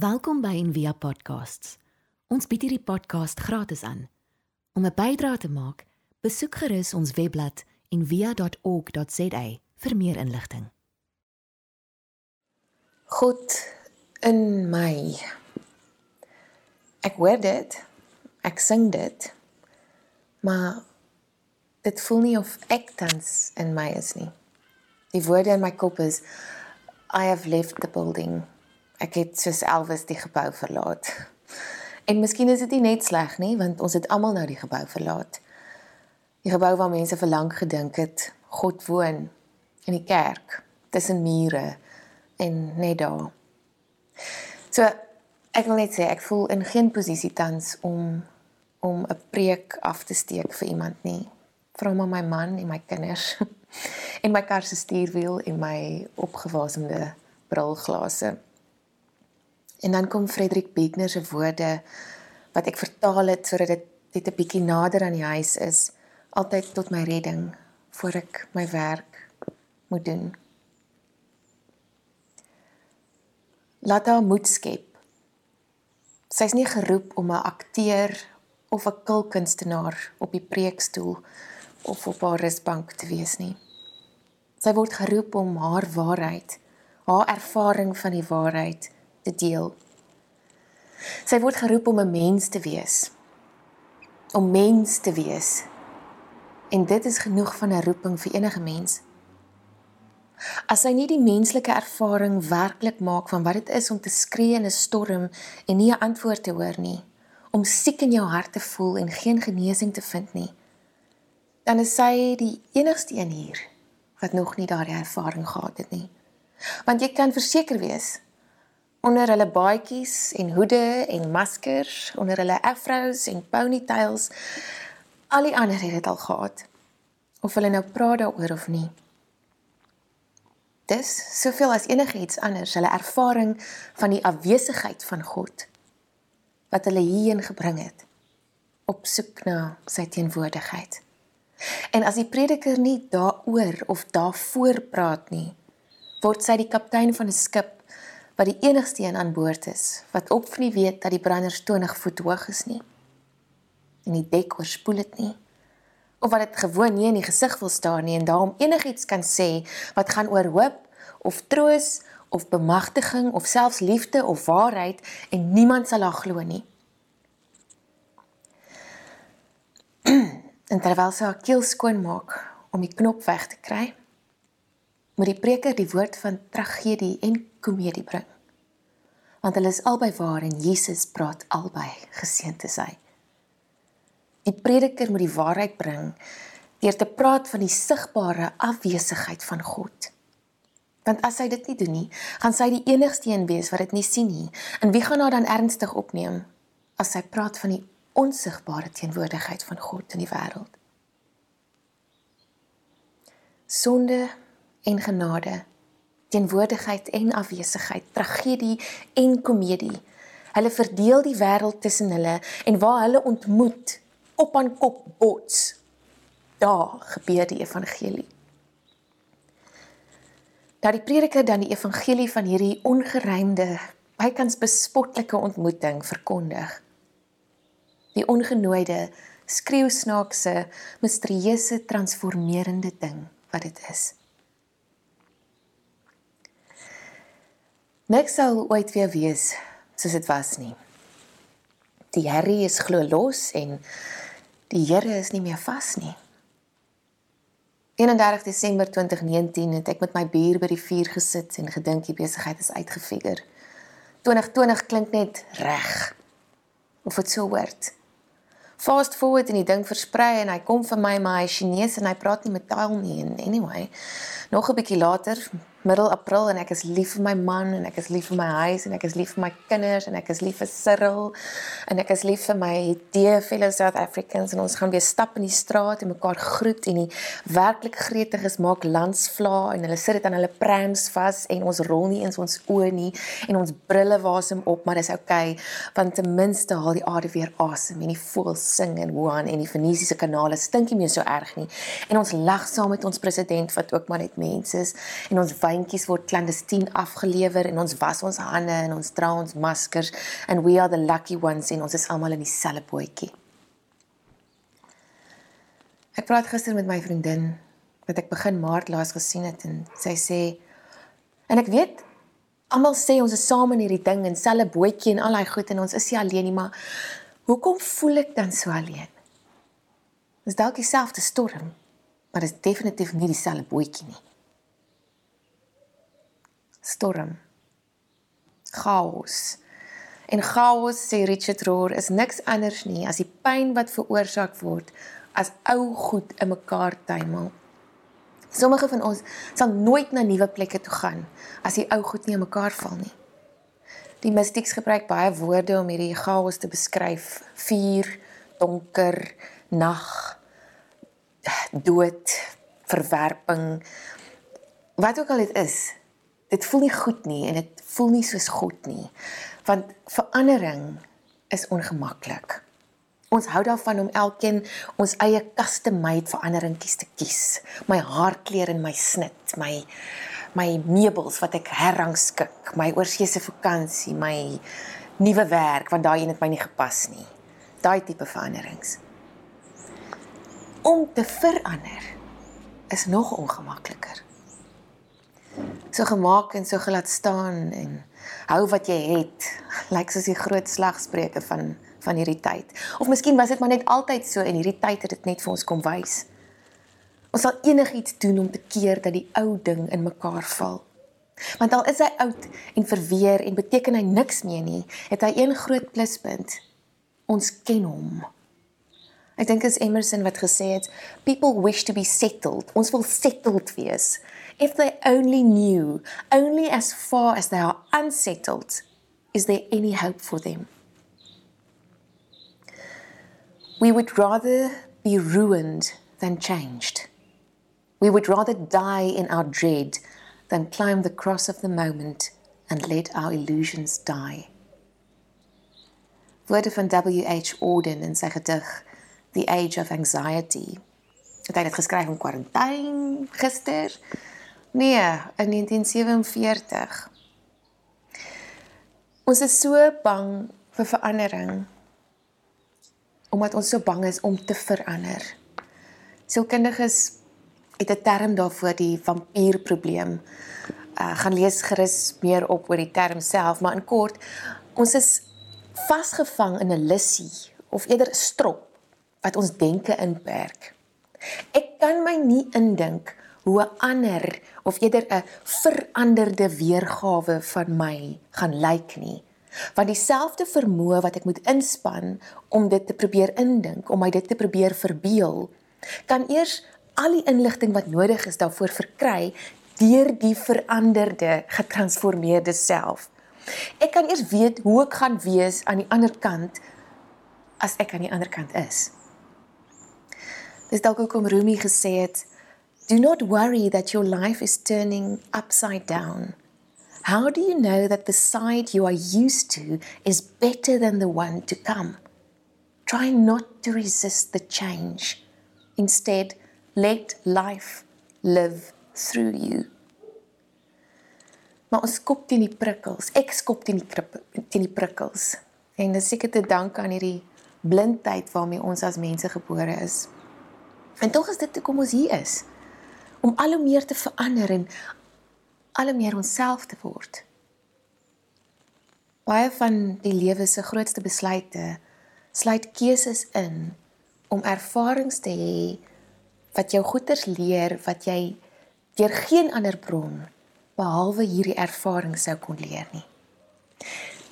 Welkom by Envia Podcasts. Ons bied hierdie podcast gratis aan. Om 'n bydrae te maak, besoek gerus ons webblad en via.org.za vir meer inligting. God in my. Ek hoor dit. Ek sing dit. Maar dit voel nie of ek tans in my is nie. Die woorde in my kop is I have left the building. Ek het soos Elvis die gebou verlaat. En miskien is dit nie net sleg nie, want ons het almal nou die gebou verlaat. Die gebou waar mense vir lank gedink het God woon in die kerk tussen mure en net daar. So ek wil net sê ek voel in geen posisie tans om om 'n preek af te steek vir iemand nie. Vra maar my man en my kinders en my kar se stuurwiel en my opgewasemde brilglase. En dan kom Frederik Beekner se woorde wat ek vertaal het sodat dit net 'n bietjie nader aan die huis is altyd tot my redding voor ek my werk moet doen. Laat haar moed skep. Sy's nie geroep om 'n akteur of 'n kulkunstenaar op die preekstoel of op haar rusbank te wees nie. Sy word geroep om haar waarheid, haar ervaring van die waarheid te deel. Sy word geroep om 'n mens te wees. Om mens te wees En dit is genoeg van 'n roeping vir enige mens. As hy nie die menslike ervaring werklik maak van wat dit is om te skree in 'n storm en nie 'n antwoord te hoor nie, om siek in jou hart te voel en geen genesing te vind nie, dan is hy die enigste een hier wat nog nie daardie ervaring gehad het nie. Want jy kan verseker wees onder hulle baadjies en hoede en maskers, onder hulle afros en ponytails Al die ander het dit al gehad. Of hulle nou praat daaroor of nie. Dis soveel as enigiets anders hulle ervaring van die afwesigheid van God wat hulle hierheen gebring het op soek na sy teenwoordigheid. En as die prediker nie daaroor of daarvoor praat nie, word sy die kaptein van 'n skip wat die enigste een aan boord is wat op nie weet dat die branders 20 voet hoog is nie en die dek oorspoel dit nie of wat dit gewoon nie in die gesig wil staan nie en daarom enigiets kan sê wat gaan oor hoop of troos of bemagtiging of selfs liefde of waarheid en niemand sal haar glo nie. en terwyl sy haar keel skoon maak om die knop weg te kry, moet die preker die woord van tragedie en komedie bring. Want hulle is albei waar en Jesus praat albei geseënd te sy. Die prediker moet die waarheid bring deur te praat van die sigbare afwesigheid van God. Want as hy dit nie doen nie, gaan sy die enigste een wees wat dit nie sien nie. En wie gaan haar dan ernstig opneem as sy praat van die onsigbare teenwoordigheid van God in die wêreld? Sonde en genade, teenwoordigheid en afwesigheid, tragedie en komedie. Hulle verdeel die wêreld tussen hulle en waar hulle ontmoet, kop aan kop bots. Daar gebeur die evangelie. Dat die prediker dan die evangelie van hierdie ongeruimde, bykans bespotlike ontmoeting verkondig. Die ongenooide, skreeusnaakse, misterieuse, transformerende ding wat dit is. Niks sal ooit weer wees soos dit was nie. Die Here is glo los en die Here is nie meer vas nie. 31 Desember 2019 het ek met my buur by die vuur gesit en gedink die besigheid is uitgefigure. 2020 klink net reg. Of dit sou word. Fast forward en die ding versprei en hy kom vir my maar hy Chinese en hy praat nie met taal nie en anyway. Nog 'n bietjie later, middel April en ek is lief vir my man en ek is lief vir my huis en ek is lief vir my kinders en ek is lief vir Cyril en ek is lief vir my dear fellow South Africans en ons gaan weer stap in die straat en mekaar groet en die werklik greetiges maak landsvla en hulle sit dit aan hulle prams vas en ons rol nie eens ons oë nie en ons brille wasem op maar dis oukei okay, want ten minste haal die aarde weer asem en die voëls sing in Wuhan en die Venesiese kanale stink nie meer so erg nie. En ons lag saam met ons president wat ook maar net mense is en ons kombuintjies word klandestien afgelewer en ons was ons hande en ons dra ons maskers and we are the lucky ones en ons is almal in dieselfde bootjie. Ek praat gister met my vriendin wat ek begin Maart laas gesien het en sy sê en ek weet almal sê ons is saam in hierdie ding en selfe bootjie en al daai goed en ons is nie alleen nie maar hoekom voel ek dan so alleen? Dis dalk dieselfde storm, maar dit is definitief nie dieselfde bootjie nie. Storm. Chaos. En chaos sê Richard Rohr is niks anders nie as die pyn wat veroorsaak word as ou goed in mekaar tuimel. Sommige van ons sal nooit na nuwe plekke toe gaan as die ou goed nie in mekaar val nie. Die mystieks gebruik baie woorde om hierdie chaos te beskryf: vuur, donker, nag, dood, verwerping. Wat ook al dit is, dit voel nie goed nie en dit voel nie soos God nie. Want verandering is ongemaklik. Ons hou daarvan om elkeen ons eie custom-made veranderingkies te kies. My haarkleur en my snit, my my meubels wat ek herrangskik, my oorsese vakansie, my nuwe werk want daai een het my nie gepas nie. Daai tipe veranderings. Om te verander is nog ongemakliker. So gemaak en so gelaat staan en hou wat jy het, lyk like soos die groot slagspreuke van van hierdie tyd. Of miskien was dit maar net altyd so en hierdie tyd het dit net vir ons kom wys. Ons sal enigiets doen om te keer dat die ou ding in mekaar val. Want al is hy oud en verweer en beteken hy niks meer nie, het hy een groot pluspunt. Ons ken hom. Ek dink is Emerson wat gesê het, people wish to be settled. Ons wil settled wees. If they only knew, only as far as they are unsettled, is there any hope for them? We would rather be ruined than changed. We would rather die in our dread than climb the cross of the moment and let our illusions die. Woorde van W.H. Auden in sy gedig The Age of Anxiety. Het hy dit geskryf in kwarantyne gister? Nee, in 1947. Ons is so bang vir verandering omdat ons so bang is om te verander. Sielkundiges het 'n term daarvoor die vampierprobleem. Uh gaan lees gerus meer op oor die term self, maar in kort, ons is vasgevang in 'n lissie of eerder 'n strop wat ons denke inperk. Ek kan my nie indink hoe 'n ander of eerder 'n veranderde weergawe van my gaan lyk nie want dieselfde vermoë wat ek moet inspann om dit te probeer indink, om my dit te probeer verbeel, kan eers al die inligting wat nodig is daarvoor verkry deur die veranderde, getransformeerde self. Ek kan eers weet hoe ek gaan wees aan die ander kant as ek aan die ander kant is. Dis dalk hoekom Rumi gesê het, "Do not worry that your life is turning upside down." How do you know that the side you are used to is better than the one to come? Try not to resist the change. Instead, let life live through you. Maar ons skop teen die prikkels. Ek skop teen die teen die prikkels. En dis seker te danke aan hierdie blindheid waarmee ons as mense gebore is. En tog is dit hoekom ons hier is om al hoe meer te verander en al meer onsself te word. Baie van die lewe se grootste besluite sluit keuses in om ervarings te hê wat jou goeders leer wat jy deur geen ander bron behalwe hierdie ervaring sou kon leer nie.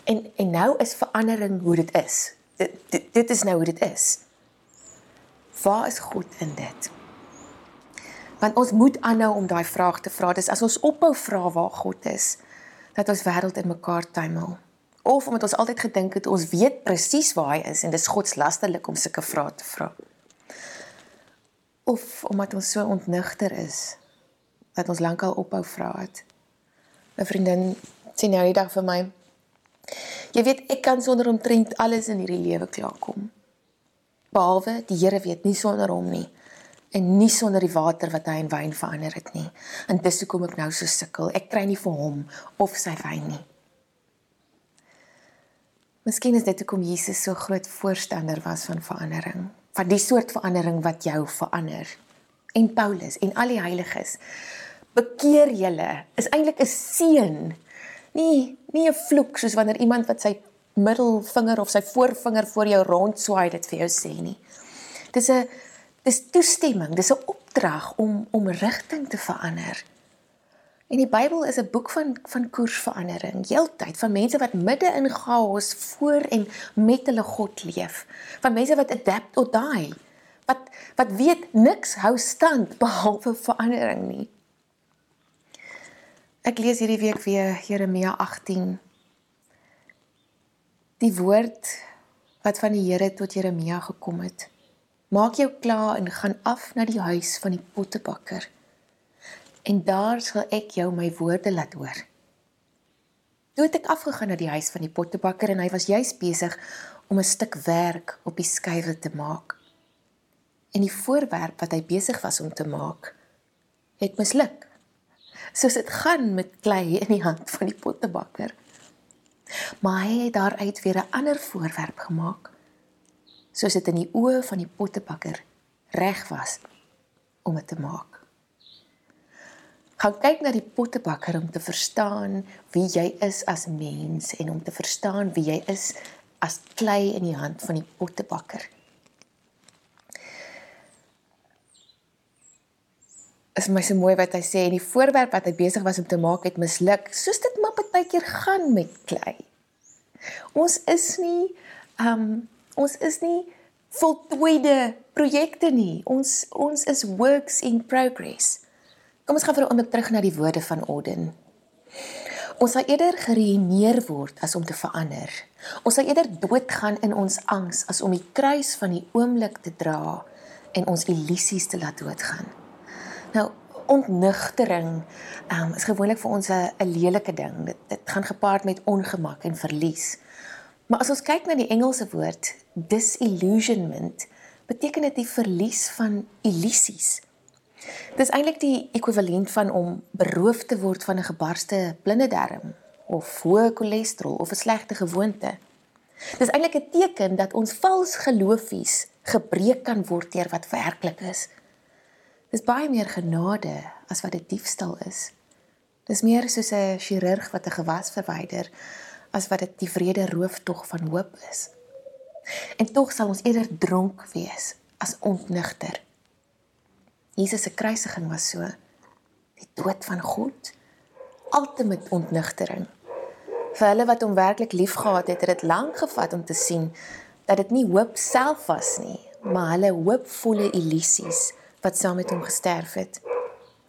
En en nou is verandering hoe dit is. Dit dit, dit is nou hoe dit is. Waar is God in dit? Want ons moet aanhou om daai vraag te vra. Dis as ons ophou vra waar God is, dat ons wêreld in mekaar tuimel. Of omdat ons altyd gedink het ons weet presies waar hy is en dis godslasterlik om sulke vrae te vra. Of omdat ons so ontnigter is dat ons lankal ophou vra het. 'n Vriendin sê nou die dag vir my: "Jy weet ek kan sonder omtrent alles in hierdie lewe klaarkom. Behalwe die Here weet nie sonder hom nie." En nie sonder die water wat hy in wyn verander het nie. En dis hoekom ek nou so sukkel. Ek kry nie vir hom of sy wyn nie. Miskien is dit hoekom Jesus so groot voorstander was van verandering, van die soort verandering wat jou verander. En Paulus en al die heiliges bekeer julle is eintlik 'n seën. Nie nie 'n vloek soos wanneer iemand wat sy middelvinger of sy voorvinger voor jou rondswaai dit vir jou sê nie. Dis 'n dis toestemming, dis 'n opdrag om om rigting te verander. En die Bybel is 'n boek van van koersverandering, heeltyd van mense wat midde in chaos voor en met hulle God leef. Van mense wat adapt or die. Wat wat weet niks hou stand behalwe verandering nie. Ek lees hierdie week weer Jeremia 18. Die woord wat van die Here tot Jeremia gekom het. Maak jou klaar en gaan af na die huis van die pottebakker en daar sal ek jou my woorde laat hoor. Toe het ek afgegaan na die huis van die pottebakker en hy was juis besig om 'n stuk werk op die skuwe te maak. En die voorwerp wat hy besig was om te maak, het misluk. Soos dit gaan met klei in die hand van die pottebakker. Maar hy het daaruit weer 'n ander voorwerp gemaak, soos dit in die oë van die pottebakker reg was om dit te maak gaan kyk na die pottebakker om te verstaan wie jy is as mens en om te verstaan wie jy is as klei in die hand van die pottebakker. Is my so mooi wat hy sê en die voorwerp wat hy besig was om te maak het misluk, soos dit maar baie keer gaan met klei. Ons is nie um ons is nie voltooide projekte nie. Ons ons is works in progress. Kom ons gaan vir 'n oomblik terug na die woorde van Orden. Ons sal eerder geruïneer word as om te verander. Ons sal eerder doodgaan in ons angs as om die kruis van die oomblik te dra en ons illusies te laat doodgaan. Nou ontnugtering um, is gewoonlik vir ons 'n lelike ding. Dit dit gaan gepaard met ongemak en verlies. Maar as ons kyk na die Engelse woord disillusionment, beteken dit die verlies van illusies. Dis eintlik die ekwivalent van om beroof te word van 'n gebarste blinde darm of hoë cholesterol of 'n slegte gewoonte. Dis eintlik 'n teken dat ons vals geloofies gebreek kan word deur wat werklik is. Dis baie meer genade as wat dit diefstal is. Dis meer soos 'n chirurg wat 'n gewas verwyder as wat dit die vrede rooftog van hoop is. En tog sal ons eerder dronk wees as ontnigter. Jesus se kruisiging was so die dood van God ultimate ontnigtering. Vir hulle wat hom werklik liefgehad het, het dit lank gevat om te sien dat dit nie hoop self was nie, maar hulle hoopvolle illusies wat saam met hom gesterf het.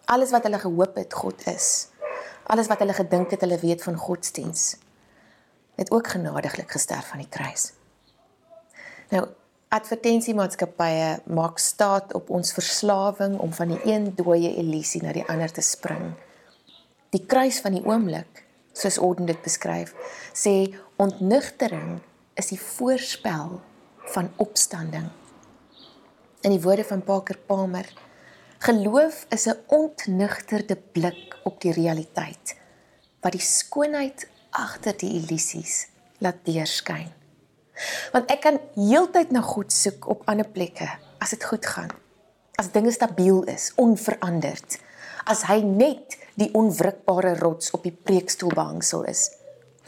Alles wat hulle gehoop het God is, alles wat hulle gedink het hulle weet van godsdiens, het ook genadiglik gesterf aan die kruis. Nou, Advertensiemaatskappye maak staat op ons verslawing om van die een dooie illusie na die ander te spring. Die kruis van die oomblik, soos Orden dit beskryf, sê ontnugtering is die voorspel van opstanding. In die woorde van Parker Palmer, geloof is 'n ontnugterde blik op die realiteit wat die skoonheid agter die illusies laat deurskyn. Want ek kan heeltyd na God soek op ander plekke as dit goed gaan. As dinge stabiel is, onveranderd. As hy net die onwrikbare rots op die preekstoel behangsel is.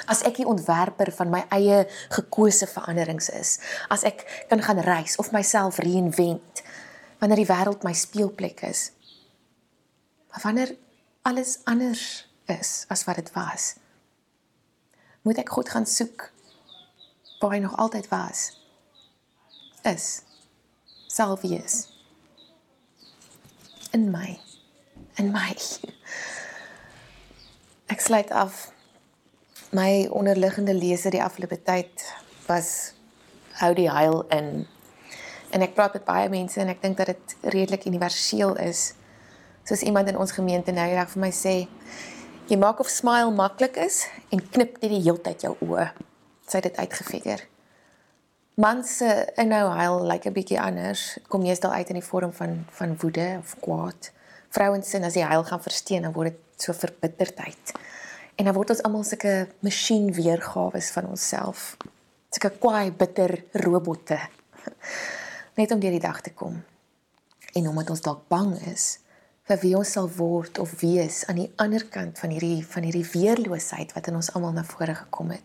As ek die ontwerper van my eie gekose veranderings is. As ek kan gaan reis of myself reinvent wanneer die wêreld my speelplek is. Maar wanneer alles anders is as wat dit was, moet ek God gaan soek waar hy nog altyd was is sal wees. In my in my. Ek sluit af. My onderliggende lese die afgelope tyd was hou die heil in. En ek praat met baie mense en ek dink dat dit redelik universeel is. Soos iemand in ons gemeente nou eendag vir my sê jy maak of smile maklik is en knip net die heeltyd jou oë sy dit uitgefigure. Mans se inhou huil lyk 'n bietjie anders. Kom meestal uit in die vorm van van woede of kwaad. Vrouens se as die huil gaan versteen, dan word dit so verbitterdheid. En dan word ons almal sulke masjien weergawe van onsself. Sulke kwaai, bitter robotte. Net om deur die dag te kom. En omdat ons dalk bang is vir wie ons sal word of wees aan die ander kant van hierdie van hierdie weerloosheid wat in ons almal na vore gekom het.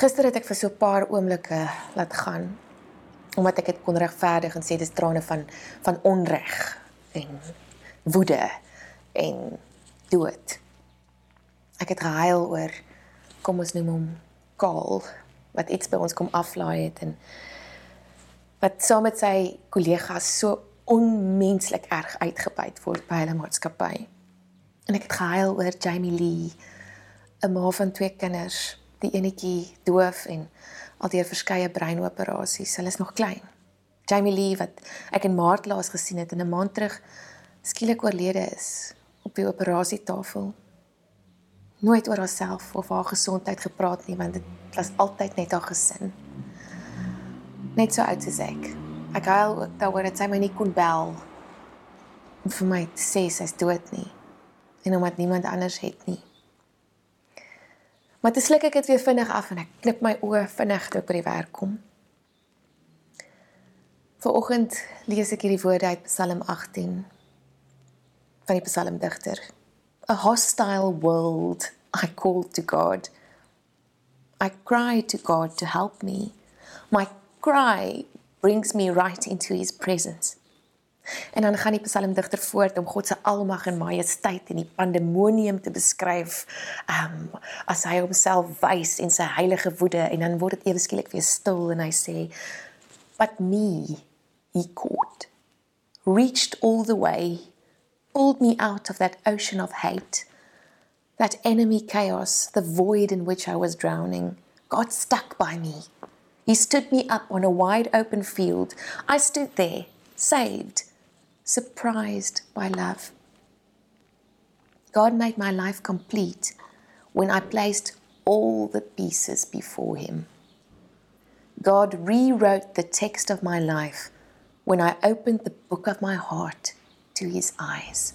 Gister het ek vir so 'n paar oomblikke laat gaan omdat ek dit kon regverdig en sê dis trane van van onreg en woede en dood. Ek het gehuil oor kom ons noem hom Kaal wat iets by ons kom aflaai het en wat saam met sy kollegas so onmenslik erg uitgebuit word by hulle maatskappy. En ek het gehuil oor Jamie Lee, 'n ma van twee kinders, die enetjie doof en alteer verskeie breinoperasies. Hulle is nog klein. Jamie Lee wat ek in Maart laas gesien het en 'n maand terug skielik oorlede is op die operasietafel. Nooit oor haarself of haar gesondheid gepraat nie want dit was altyd net haar gesin. Net so oud soos ek. Ek huil ook daaroor dat sy my nie kon bel om vir my te sê sy's dood nie en omdat niemand anders het nie. Maar te sluk ek dit weer vinnig af en ek knip my oë vinnig toe ek by die werk kom. Vanoggend lees ek hierdie woorde uit Psalm 18 van die psalmdigter. A hostile world I call to God. I cry to God to help me. My cry brings me right into his presence. En dan gaan die psalmdigter voort om God se almag en majesteit en die pandemonium te beskryf. Um as hy homself wys in sy heilige woede en dan word dit ewe skielik weer stil en hy sê but me he caught reached all the way pulled me out of that ocean of hate that enemy chaos the void in which I was drowning got stuck by me He stood me up on a wide open field. I stood there, saved, surprised by love. God made my life complete when I placed all the pieces before Him. God rewrote the text of my life when I opened the book of my heart to His eyes.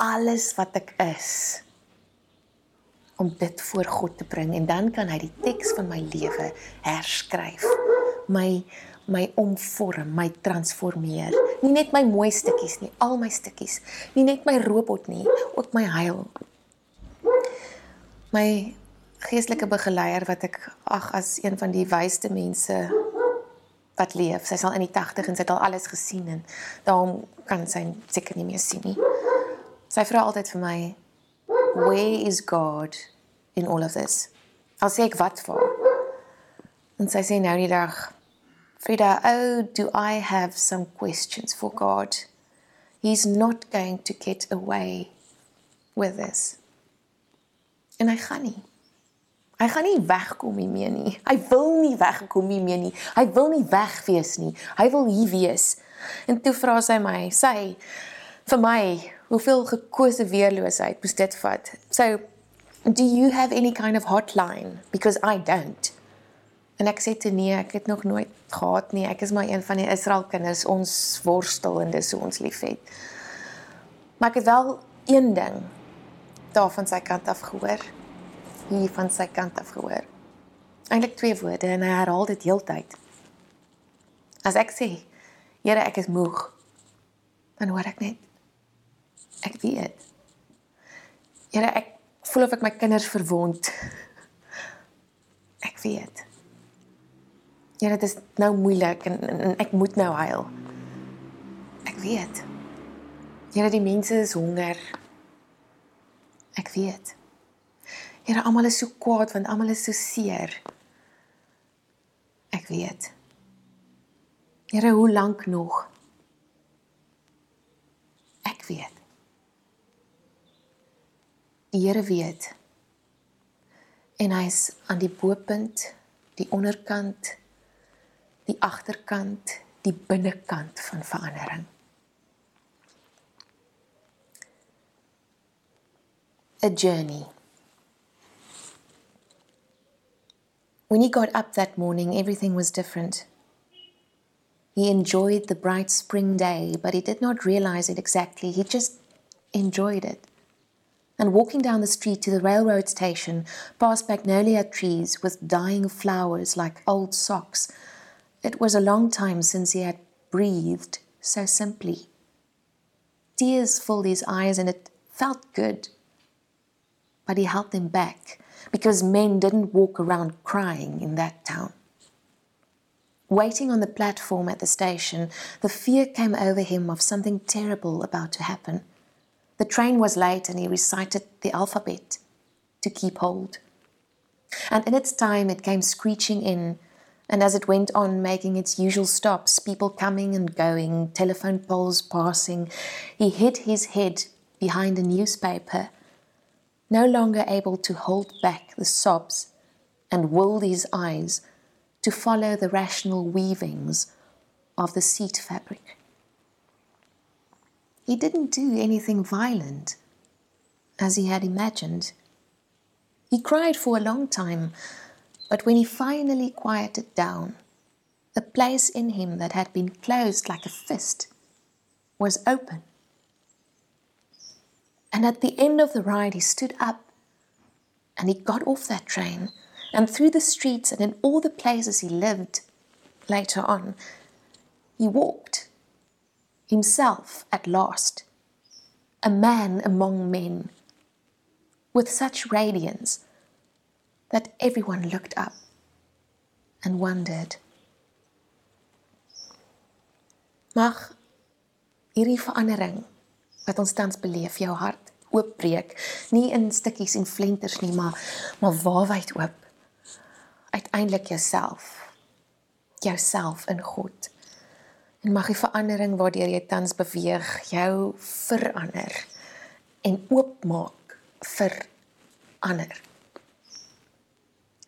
Alles wat ek is, om dit voor God te bring en dan kan hy die teks van my lewe herskryf. My my omvorm, my transformeer. Nie net my mooi stukkies nie, al my stukkies. Nie net my robot nie, ook my huil. My geestelike begeleier wat ek ag as een van die wysste mense wat leef. Sy sal in die 80 en sy het al alles gesien en daarom kan sy seker nie meer sien nie. Sy vra altyd vir my, where is God in all of this? Al sê ek wat vir? En sy sê nou die dag, Frida, oh, do I have some questions for God? He's not going to get away with this. En hy gaan nie. Hy gaan nie wegkom hiermee nie. Hy wil nie wegkom hiermee nie. Hy wil nie weg wees nie. Hy wil hier wees. En toe vra sy my, sy vir my, hoeveel gekose weerloosheid moes dit vat? So, do you have any kind of hotline because I don't. En ek sê te nee, ek het nog nooit gehad nie. Ek is maar een van die Israel kinders, ons worstel en dis hoe ons liefhet. Maar ek het wel een ding daar van sy kant af gehoor. Hier van sy kant af gehoor. Eintlik twee woorde en hy herhaal dit heeltyd. As ek sê, Here, ek is moeg, dan hoor ek net ek weet. Here, ek voel of ek my kinders verwond. Ek weet. Ja, dit is nou moeilik en, en, en ek moet nou huil. Ek weet. Ja, die mense is honger. Ek weet. Ja, almal is so kwaad want almal is so seer. Ek weet. Here, hoe lank nog? Ek weet. Die Here weet. En hy's aan die bopunt, die onderkant, die agterkant, die binnekant van verandering. 'n Journey. When he got up that morning, everything was different. He enjoyed the bright spring day, but he did not realize it exactly. He just enjoyed it. And walking down the street to the railroad station, past magnolia trees with dying flowers like old socks, it was a long time since he had breathed so simply. Tears filled his eyes and it felt good. But he held them back because men didn't walk around crying in that town. Waiting on the platform at the station, the fear came over him of something terrible about to happen. The train was late and he recited the alphabet to keep hold. And in its time, it came screeching in, and as it went on making its usual stops, people coming and going, telephone poles passing, he hid his head behind a newspaper, no longer able to hold back the sobs, and willed his eyes to follow the rational weavings of the seat fabric. He didn't do anything violent, as he had imagined. He cried for a long time, but when he finally quieted down, the place in him that had been closed like a fist was open. And at the end of the ride, he stood up and he got off that train and through the streets and in all the places he lived later on, he walked himself at last, a man among men, with such radiance that everyone looked up and wondered. Mag hierdie verandering wat ons tans beleef jou hart oopbreek, nie in stukkies en flenters nie, maar maar waarwyd oop. Uiteindelik jouself. Jouself in God. En mag die verandering waardeur jy tans beweeg jou verander en oopmaak vir ander.